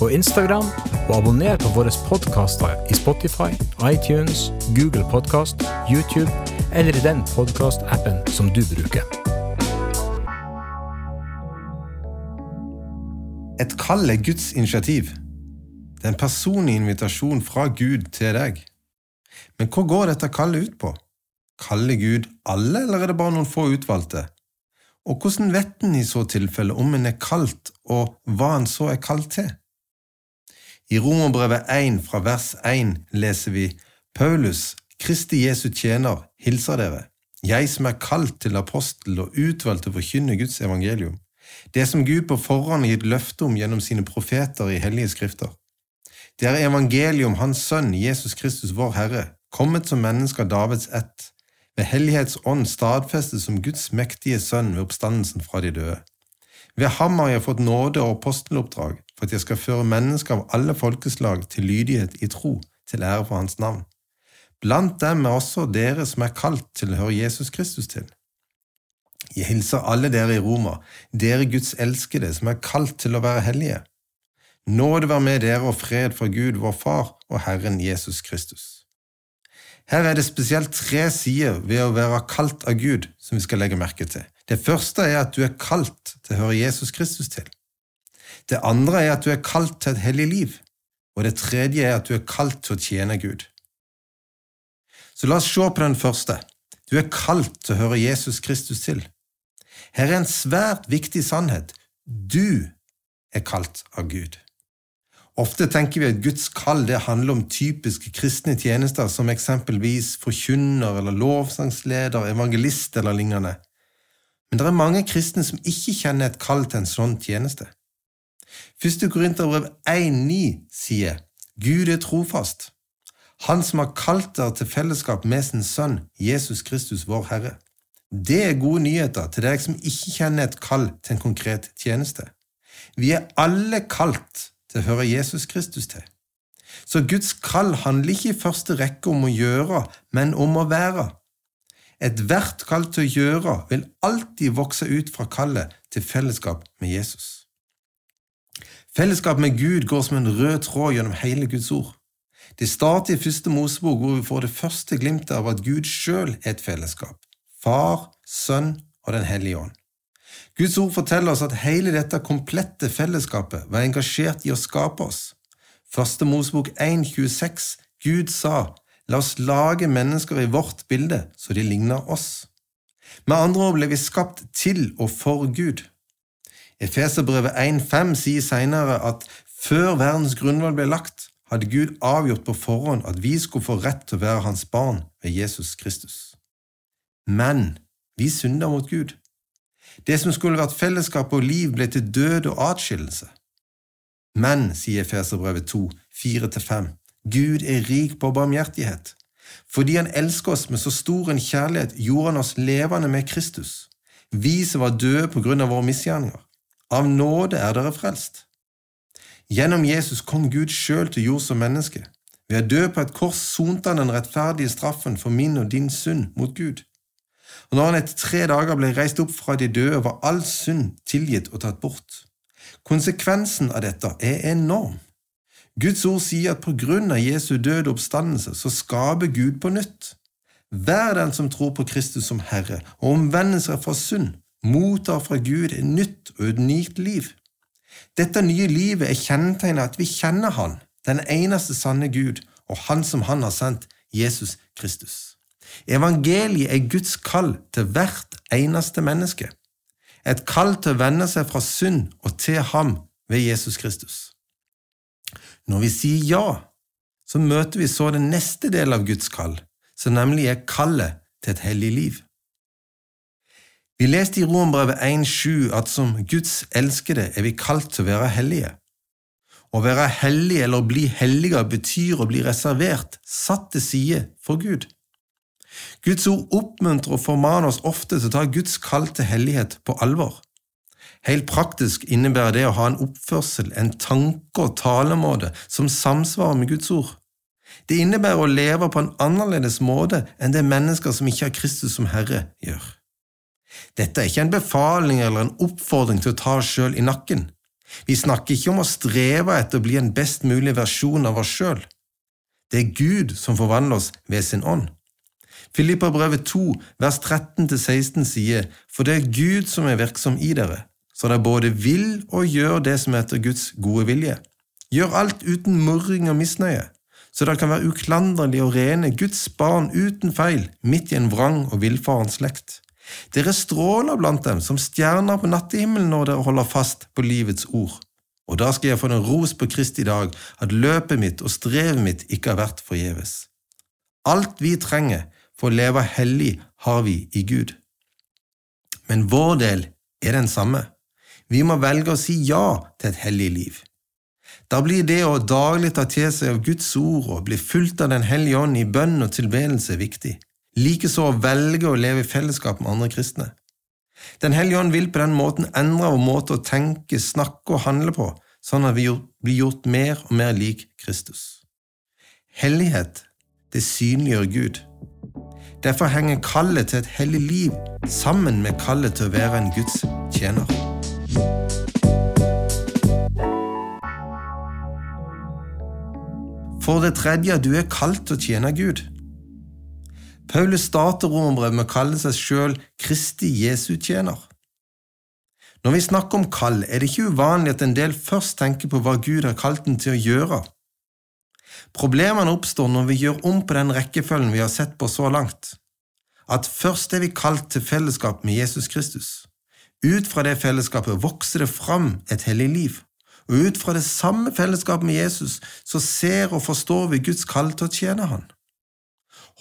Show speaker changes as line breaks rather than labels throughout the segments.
og Instagram, og abonner på våre podkaster i Spotify, iTunes, Google Podkast, YouTube eller i den podkastappen som du bruker.
Et kall er Guds initiativ. Det er en personlig invitasjon fra Gud til deg. Men hva går dette kallet ut på? Kaller Gud alle, eller er det bare noen få utvalgte? Og hvordan vet en i så tilfelle om en er kalt, og hva en så er kalt til? I Romerbrevet 1 fra vers 1 leser vi Paulus, Kristi Jesu tjener, hilser dere, jeg som er kalt til apostel og utvalgt til å forkynne Guds evangelium, det som Gud på forhånd har gitt løfte om gjennom sine profeter i hellige skrifter. Det er evangeliet om Hans Sønn, Jesus Kristus, vår Herre, kommet som menneske av Davids ett, ved hellighets ånd stadfestet som Guds mektige sønn ved oppstandelsen fra de døde. Ved ham har jeg fått nåde og aposteloppdrag for at jeg skal føre mennesker av alle folkeslag til lydighet i tro, til ære for hans navn. Blant dem er også dere som er kalt til å høre Jesus Kristus til. Jeg hilser alle dere i Roma, dere Guds elskede, som er kalt til å være hellige. Nåde være med dere og fred fra Gud, vår Far og Herren Jesus Kristus. Her er det spesielt tre sider ved å være kalt av Gud som vi skal legge merke til. Det første er at du er kalt til å høre Jesus Kristus til. Det andre er at du er kalt til et hellig liv, og det tredje er at du er kalt til å tjene Gud. Så la oss se på den første. Du er kalt til å høre Jesus Kristus til. Her er en svært viktig sannhet. Du er kalt av Gud. Ofte tenker vi at Guds kall det handler om typiske kristne tjenester, som eksempelvis forkynner eller lovsangsleder, evangelist eller lignende. Men det er mange kristne som ikke kjenner et kall til en sånn tjeneste. Første Korinterbrev 1,9 sier Gud er trofast, Han som har kalt dere til fellesskap med sin Sønn, Jesus Kristus, vår Herre. Det er gode nyheter til deg som ikke kjenner et kall til en konkret tjeneste. Vi er alle kalt til å høre Jesus Kristus til. Så Guds kall handler ikke i første rekke om å gjøre, men om å være. Ethvert kall til å gjøre vil alltid vokse ut fra kallet til fellesskap med Jesus. Fellesskap med Gud går som en rød tråd gjennom hele Guds ord. Det starter i første Mosebok, hvor vi får det første glimtet av at Gud sjøl er et fellesskap. Far, Sønn og Den hellige ånd. Guds ord forteller oss at hele dette komplette fellesskapet var engasjert i å skape oss. Første Mosebok 1,26 Gud sa, La oss lage mennesker i vårt bilde, så de ligner oss. Med andre ord ble vi skapt til og for Gud. Efeserbrevet 1,5 sier senere at før verdens grunnvoll ble lagt, hadde Gud avgjort på forhånd at vi skulle få rett til å være hans barn ved Jesus Kristus. Men vi synder mot Gud. Det som skulle vært fellesskap og liv, ble til død og atskillelse. Men, sier Efeserbrevet 2, 4–5, Gud er rik på barmhjertighet. Fordi Han elsker oss med så stor en kjærlighet, gjorde Han oss levende med Kristus, vi som var døde på grunn av våre misgjerninger. Av nåde er dere frelst. Gjennom Jesus kom Gud sjøl til jord som menneske. Ved å dø på et kors sonte han den rettferdige straffen for min og din synd mot Gud. Og når han etter tre dager ble reist opp fra de døde, var all synd tilgitt og tatt bort. Konsekvensen av dette er enorm. Guds ord sier at på grunn av Jesu døde oppstandelse så skaper Gud på nytt. Hver den som tror på Kristus som Herre og omvender seg fra synd, mottar fra Gud et nytt og unikt liv. Dette nye livet er kjennetegnet at vi kjenner Han, den eneste sanne Gud, og Han som Han har sendt, Jesus Kristus. Evangeliet er Guds kall til hvert eneste menneske. Et kall til å vende seg fra synd og til ham ved Jesus Kristus. Når vi sier ja, så møter vi så den neste delen av Guds kall, som nemlig er kallet til et hellig liv. Vi leste i Rombrevet 1,7 at som Guds elskede er vi kalt til å være hellige. Å være hellig eller bli helliger betyr å bli reservert, satt til side for Gud. Guds ord oppmuntrer og formaner oss ofte til å ta Guds kall til hellighet på alvor. Helt praktisk innebærer det å ha en oppførsel, en tanke og talemåte som samsvarer med Guds ord. Det innebærer å leve på en annerledes måte enn det mennesker som ikke har Kristus som Herre, gjør. Dette er ikke en befaling eller en oppfordring til å ta oss sjøl i nakken. Vi snakker ikke om å streve etter å bli en best mulig versjon av oss sjøl. Det er Gud som forvandler oss ved sin ånd. Filipperbrevet 2, vers 13–16 sier, For det er Gud som er virksom i dere, så dere både vil og gjør det som er etter Guds gode vilje. Gjør alt uten murring og misnøye, så dere kan være uklanderlige og rene, Guds barn uten feil, midt i en vrang og villfaren slekt. Dere stråler blant dem som stjerner på nattehimmelen når dere holder fast på livets ord. Og da skal jeg få den ros på Kristi dag at løpet mitt og strevet mitt ikke har vært forgjeves. Alt vi trenger for å leve hellig, har vi i Gud. Men vår del er den samme. Vi må velge å si ja til et hellig liv. Da blir det å daglig ta til seg av Guds ord og bli fulgt av Den hellige ånd i bønn og tilbedelse viktig. Likeså å velge å leve i fellesskap med andre kristne. Den hellige ånd vil på den måten endre vår måte å tenke, snakke og handle på, sånn at vi blir gjort mer og mer lik Kristus. Hellighet, det synliggjør Gud. Derfor henger kallet til et hellig liv sammen med kallet til å være en Guds tjener. For det tredje, du er kalt til å tjene Gud. Paulus starter romerbrevet med å kalle seg sjøl Kristi Jesu tjener. Når vi snakker om kall, er det ikke uvanlig at en del først tenker på hva Gud har kalt den til å gjøre. Problemene oppstår når vi gjør om på den rekkefølgen vi har sett på så langt. At først er vi kalt til fellesskap med Jesus Kristus. Ut fra det fellesskapet vokser det fram et hellig liv, og ut fra det samme fellesskapet med Jesus så ser og forstår vi Guds kall til å tjene Han.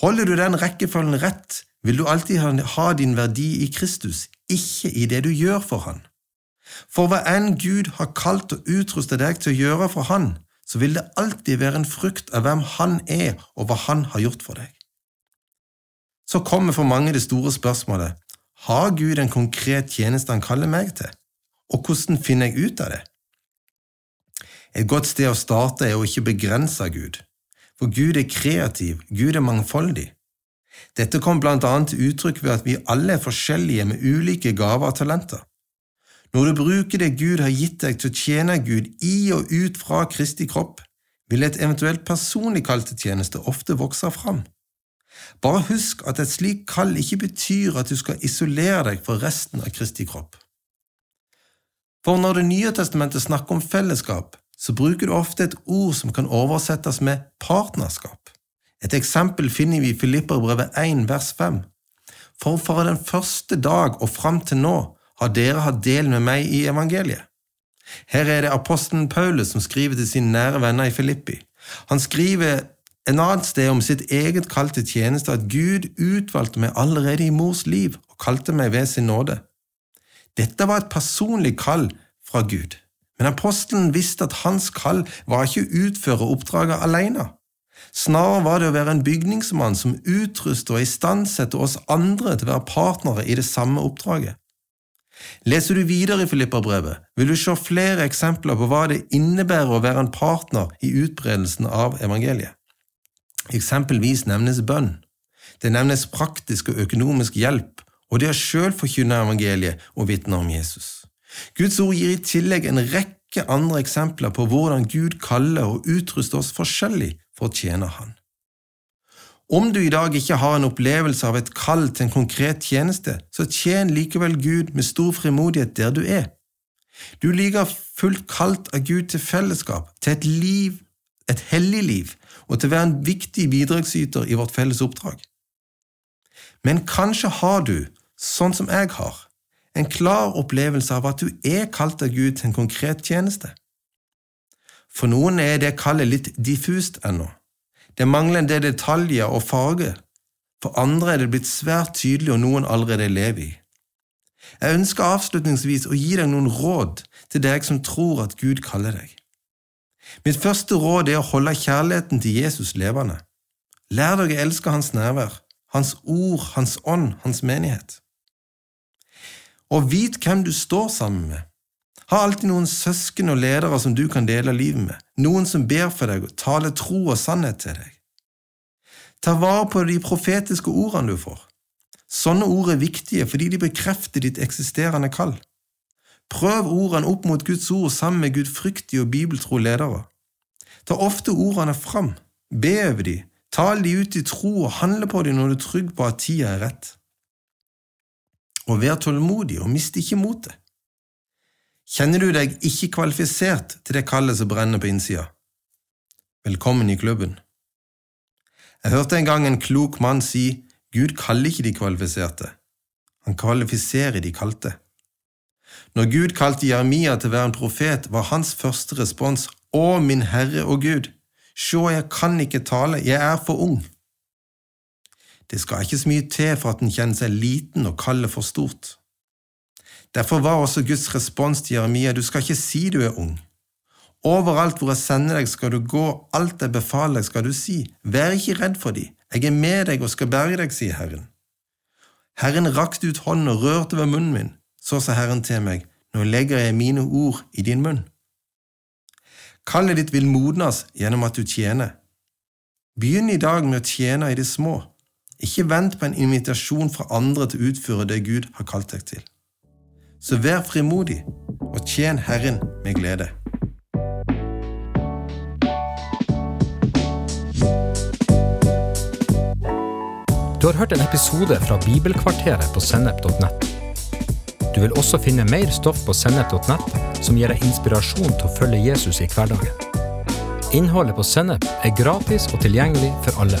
Holder du den rekkefølgen rett, vil du alltid ha din verdi i Kristus, ikke i det du gjør for Han. For hva enn Gud har kalt og utrustet deg til å gjøre for Han, så vil det alltid være en frukt av hvem Han er og hva Han har gjort for deg. Så kommer for mange det store spørsmålet har Gud en konkret tjeneste Han kaller meg til, og hvordan finner jeg ut av det? Et godt sted å starte er å ikke begrense Gud. For Gud er kreativ, Gud er mangfoldig. Dette kom blant annet til uttrykk ved at vi alle er forskjellige med ulike gaver og talenter. Når du bruker det Gud har gitt deg til å tjene Gud i og ut fra Kristi kropp, vil et eventuelt personlig kall til tjeneste ofte vokse fram. Bare husk at et slikt kall ikke betyr at du skal isolere deg fra resten av Kristi kropp. For når Det nye testamentet snakker om fellesskap, så bruker du ofte et ord som kan oversettes med partnerskap. Et eksempel finner vi i Filipperbrevet 1, vers 5. For fra den første dag og fram til nå har dere hatt del med meg i evangeliet. Her er det apostelen Paulus som skriver til sine nære venner i Filippi. Han skriver en annet sted om sitt eget kall til tjeneste at Gud utvalgte meg allerede i mors liv og kalte meg ved sin nåde. Dette var et personlig kall fra Gud. Men apostelen visste at hans kall var ikke å utføre oppdraget alene. Snarere var det å være en bygningsmann som utruster og istandsetter oss andre til å være partnere i det samme oppdraget. Leser du videre i Filipperbrevet, vil du se flere eksempler på hva det innebærer å være en partner i utbredelsen av evangeliet. Eksempelvis nevnes bønn. Det nevnes praktisk og økonomisk hjelp, og det å sjøl forkynne evangeliet og vitne om Jesus. Guds ord gir i tillegg en rekke andre eksempler på hvordan Gud kaller og utruster oss forskjellig for å tjene Han. Om du i dag ikke har en opplevelse av et kall til en konkret tjeneste, så tjen likevel Gud med stor frimodighet der du er. Du ligger fullt kalt av Gud til fellesskap, til et liv, et hellig liv, og til å være en viktig bidragsyter i vårt felles oppdrag. Men kanskje har du, sånn som jeg har, en klar opplevelse av at du er kalt av Gud til en konkret tjeneste. For noen er det kallet litt diffust ennå. Det mangler en del detaljer og farge. For andre er det blitt svært tydelig og noen allerede lever i. Jeg ønsker avslutningsvis å gi deg noen råd til deg som tror at Gud kaller deg. Mitt første råd er å holde kjærligheten til Jesus levende. Lær deg å elske hans nærvær, Hans ord, Hans ånd, Hans menighet. Og vit hvem du står sammen med. Ha alltid noen søsken og ledere som du kan dele livet med, noen som ber for deg og taler tro og sannhet til deg. Ta vare på de profetiske ordene du får. Sånne ord er viktige fordi de bekrefter ditt eksisterende kall. Prøv ordene opp mot Guds ord sammen med gudfryktige og bibeltro ledere. Ta ofte ordene fram, be over de, tal de ut i tro og handle på de når du er trygg på at tida er rett. Og vær tålmodig og mist ikke motet. Kjenner du deg ikke kvalifisert til det kallet som brenner på innsida? Velkommen i klubben. Jeg hørte en gang en klok mann si Gud kaller ikke de kvalifiserte, han kvalifiserer de kalte. Når Gud kalte Jeremia til å være en profet, var hans første respons Å, min Herre og Gud, sjå, jeg kan ikke tale, jeg er for ung. Det skal ikke så mye til for at en kjenner seg liten og kallet for stort. Derfor var også Guds respons til Jeremia, du skal ikke si du er ung. Overalt hvor jeg sender deg, skal du gå, alt jeg befaler deg, skal du si, vær ikke redd for de, jeg er med deg og skal berge deg, sier Herren. Herren rakte ut hånden og rørte ved munnen min, så sa Herren til meg, nå legger jeg mine ord i din munn. Kallet ditt vil modnes gjennom at du tjener. Begynn i dag med å tjene i det små. Ikke vent på en invitasjon fra andre til å utføre det Gud har kalt deg til. Så vær frimodig og tjen Herren med glede.
Du har hørt en episode fra Bibelkvarteret på sennep.nett. Du vil også finne mer stoff på sennep.nett som gir deg inspirasjon til å følge Jesus i hverdagen. Innholdet på Sennep er gratis og tilgjengelig for alle,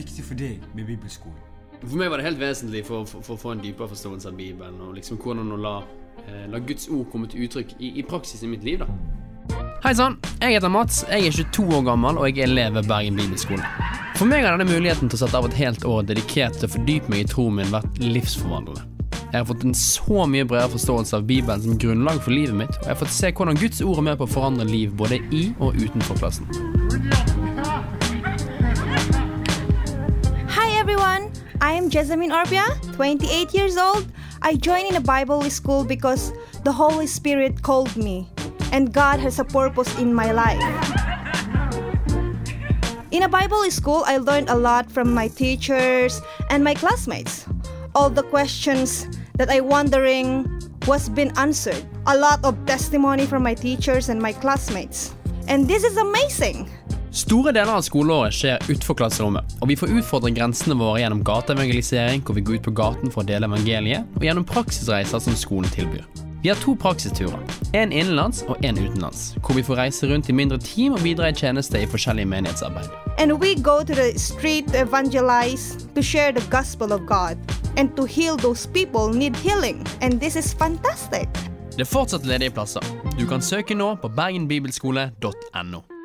viktig for deg med bibelskolen?
For meg var det helt vesentlig for, for, for å få en dypere forståelse av Bibelen, og liksom hvordan å la, eh, la Guds ord komme til uttrykk i, i praksis i mitt liv. da. Hei sann, jeg heter Mats, jeg er 22 år gammel og jeg er elev ved Bergen bibelskole. For meg har denne muligheten til å sette av et helt år dedikert til å fordype meg i troen min vært livsforvandlende. Jeg har fått en så mye bredere forståelse av Bibelen som grunnlag for livet mitt, og jeg har fått se hvordan Guds ord er med på å forandre liv både i og utenfor klassen.
I am Jessamine Orbia, 28 years old. I joined in a Bible school because the Holy Spirit called me, and God has a purpose in my life. In a Bible school, I learned a lot from my teachers and my classmates. All the questions that I wondering was been answered. A lot of testimony from my teachers and my classmates. And this is amazing.
Store deler av skoleåret skjer utenfor klasserommet, og vi får utfordre grensene våre gjennom gateevangelisering, hvor vi går ut på gaten for å dele evangeliet, og gjennom praksisreiser som skolen tilbyr. Vi har to praksisturer, en innenlands og en utenlands, hvor vi får reise rundt i mindre team og bidra i tjeneste i forskjellige menighetsarbeid.
And we go to the street to evangelize, to share the gospel of God, and to heal those people need healing. And this is fantastic.
Det er fortsatt ledige plasser. Du kan søke nå på bergenbibelskole.no.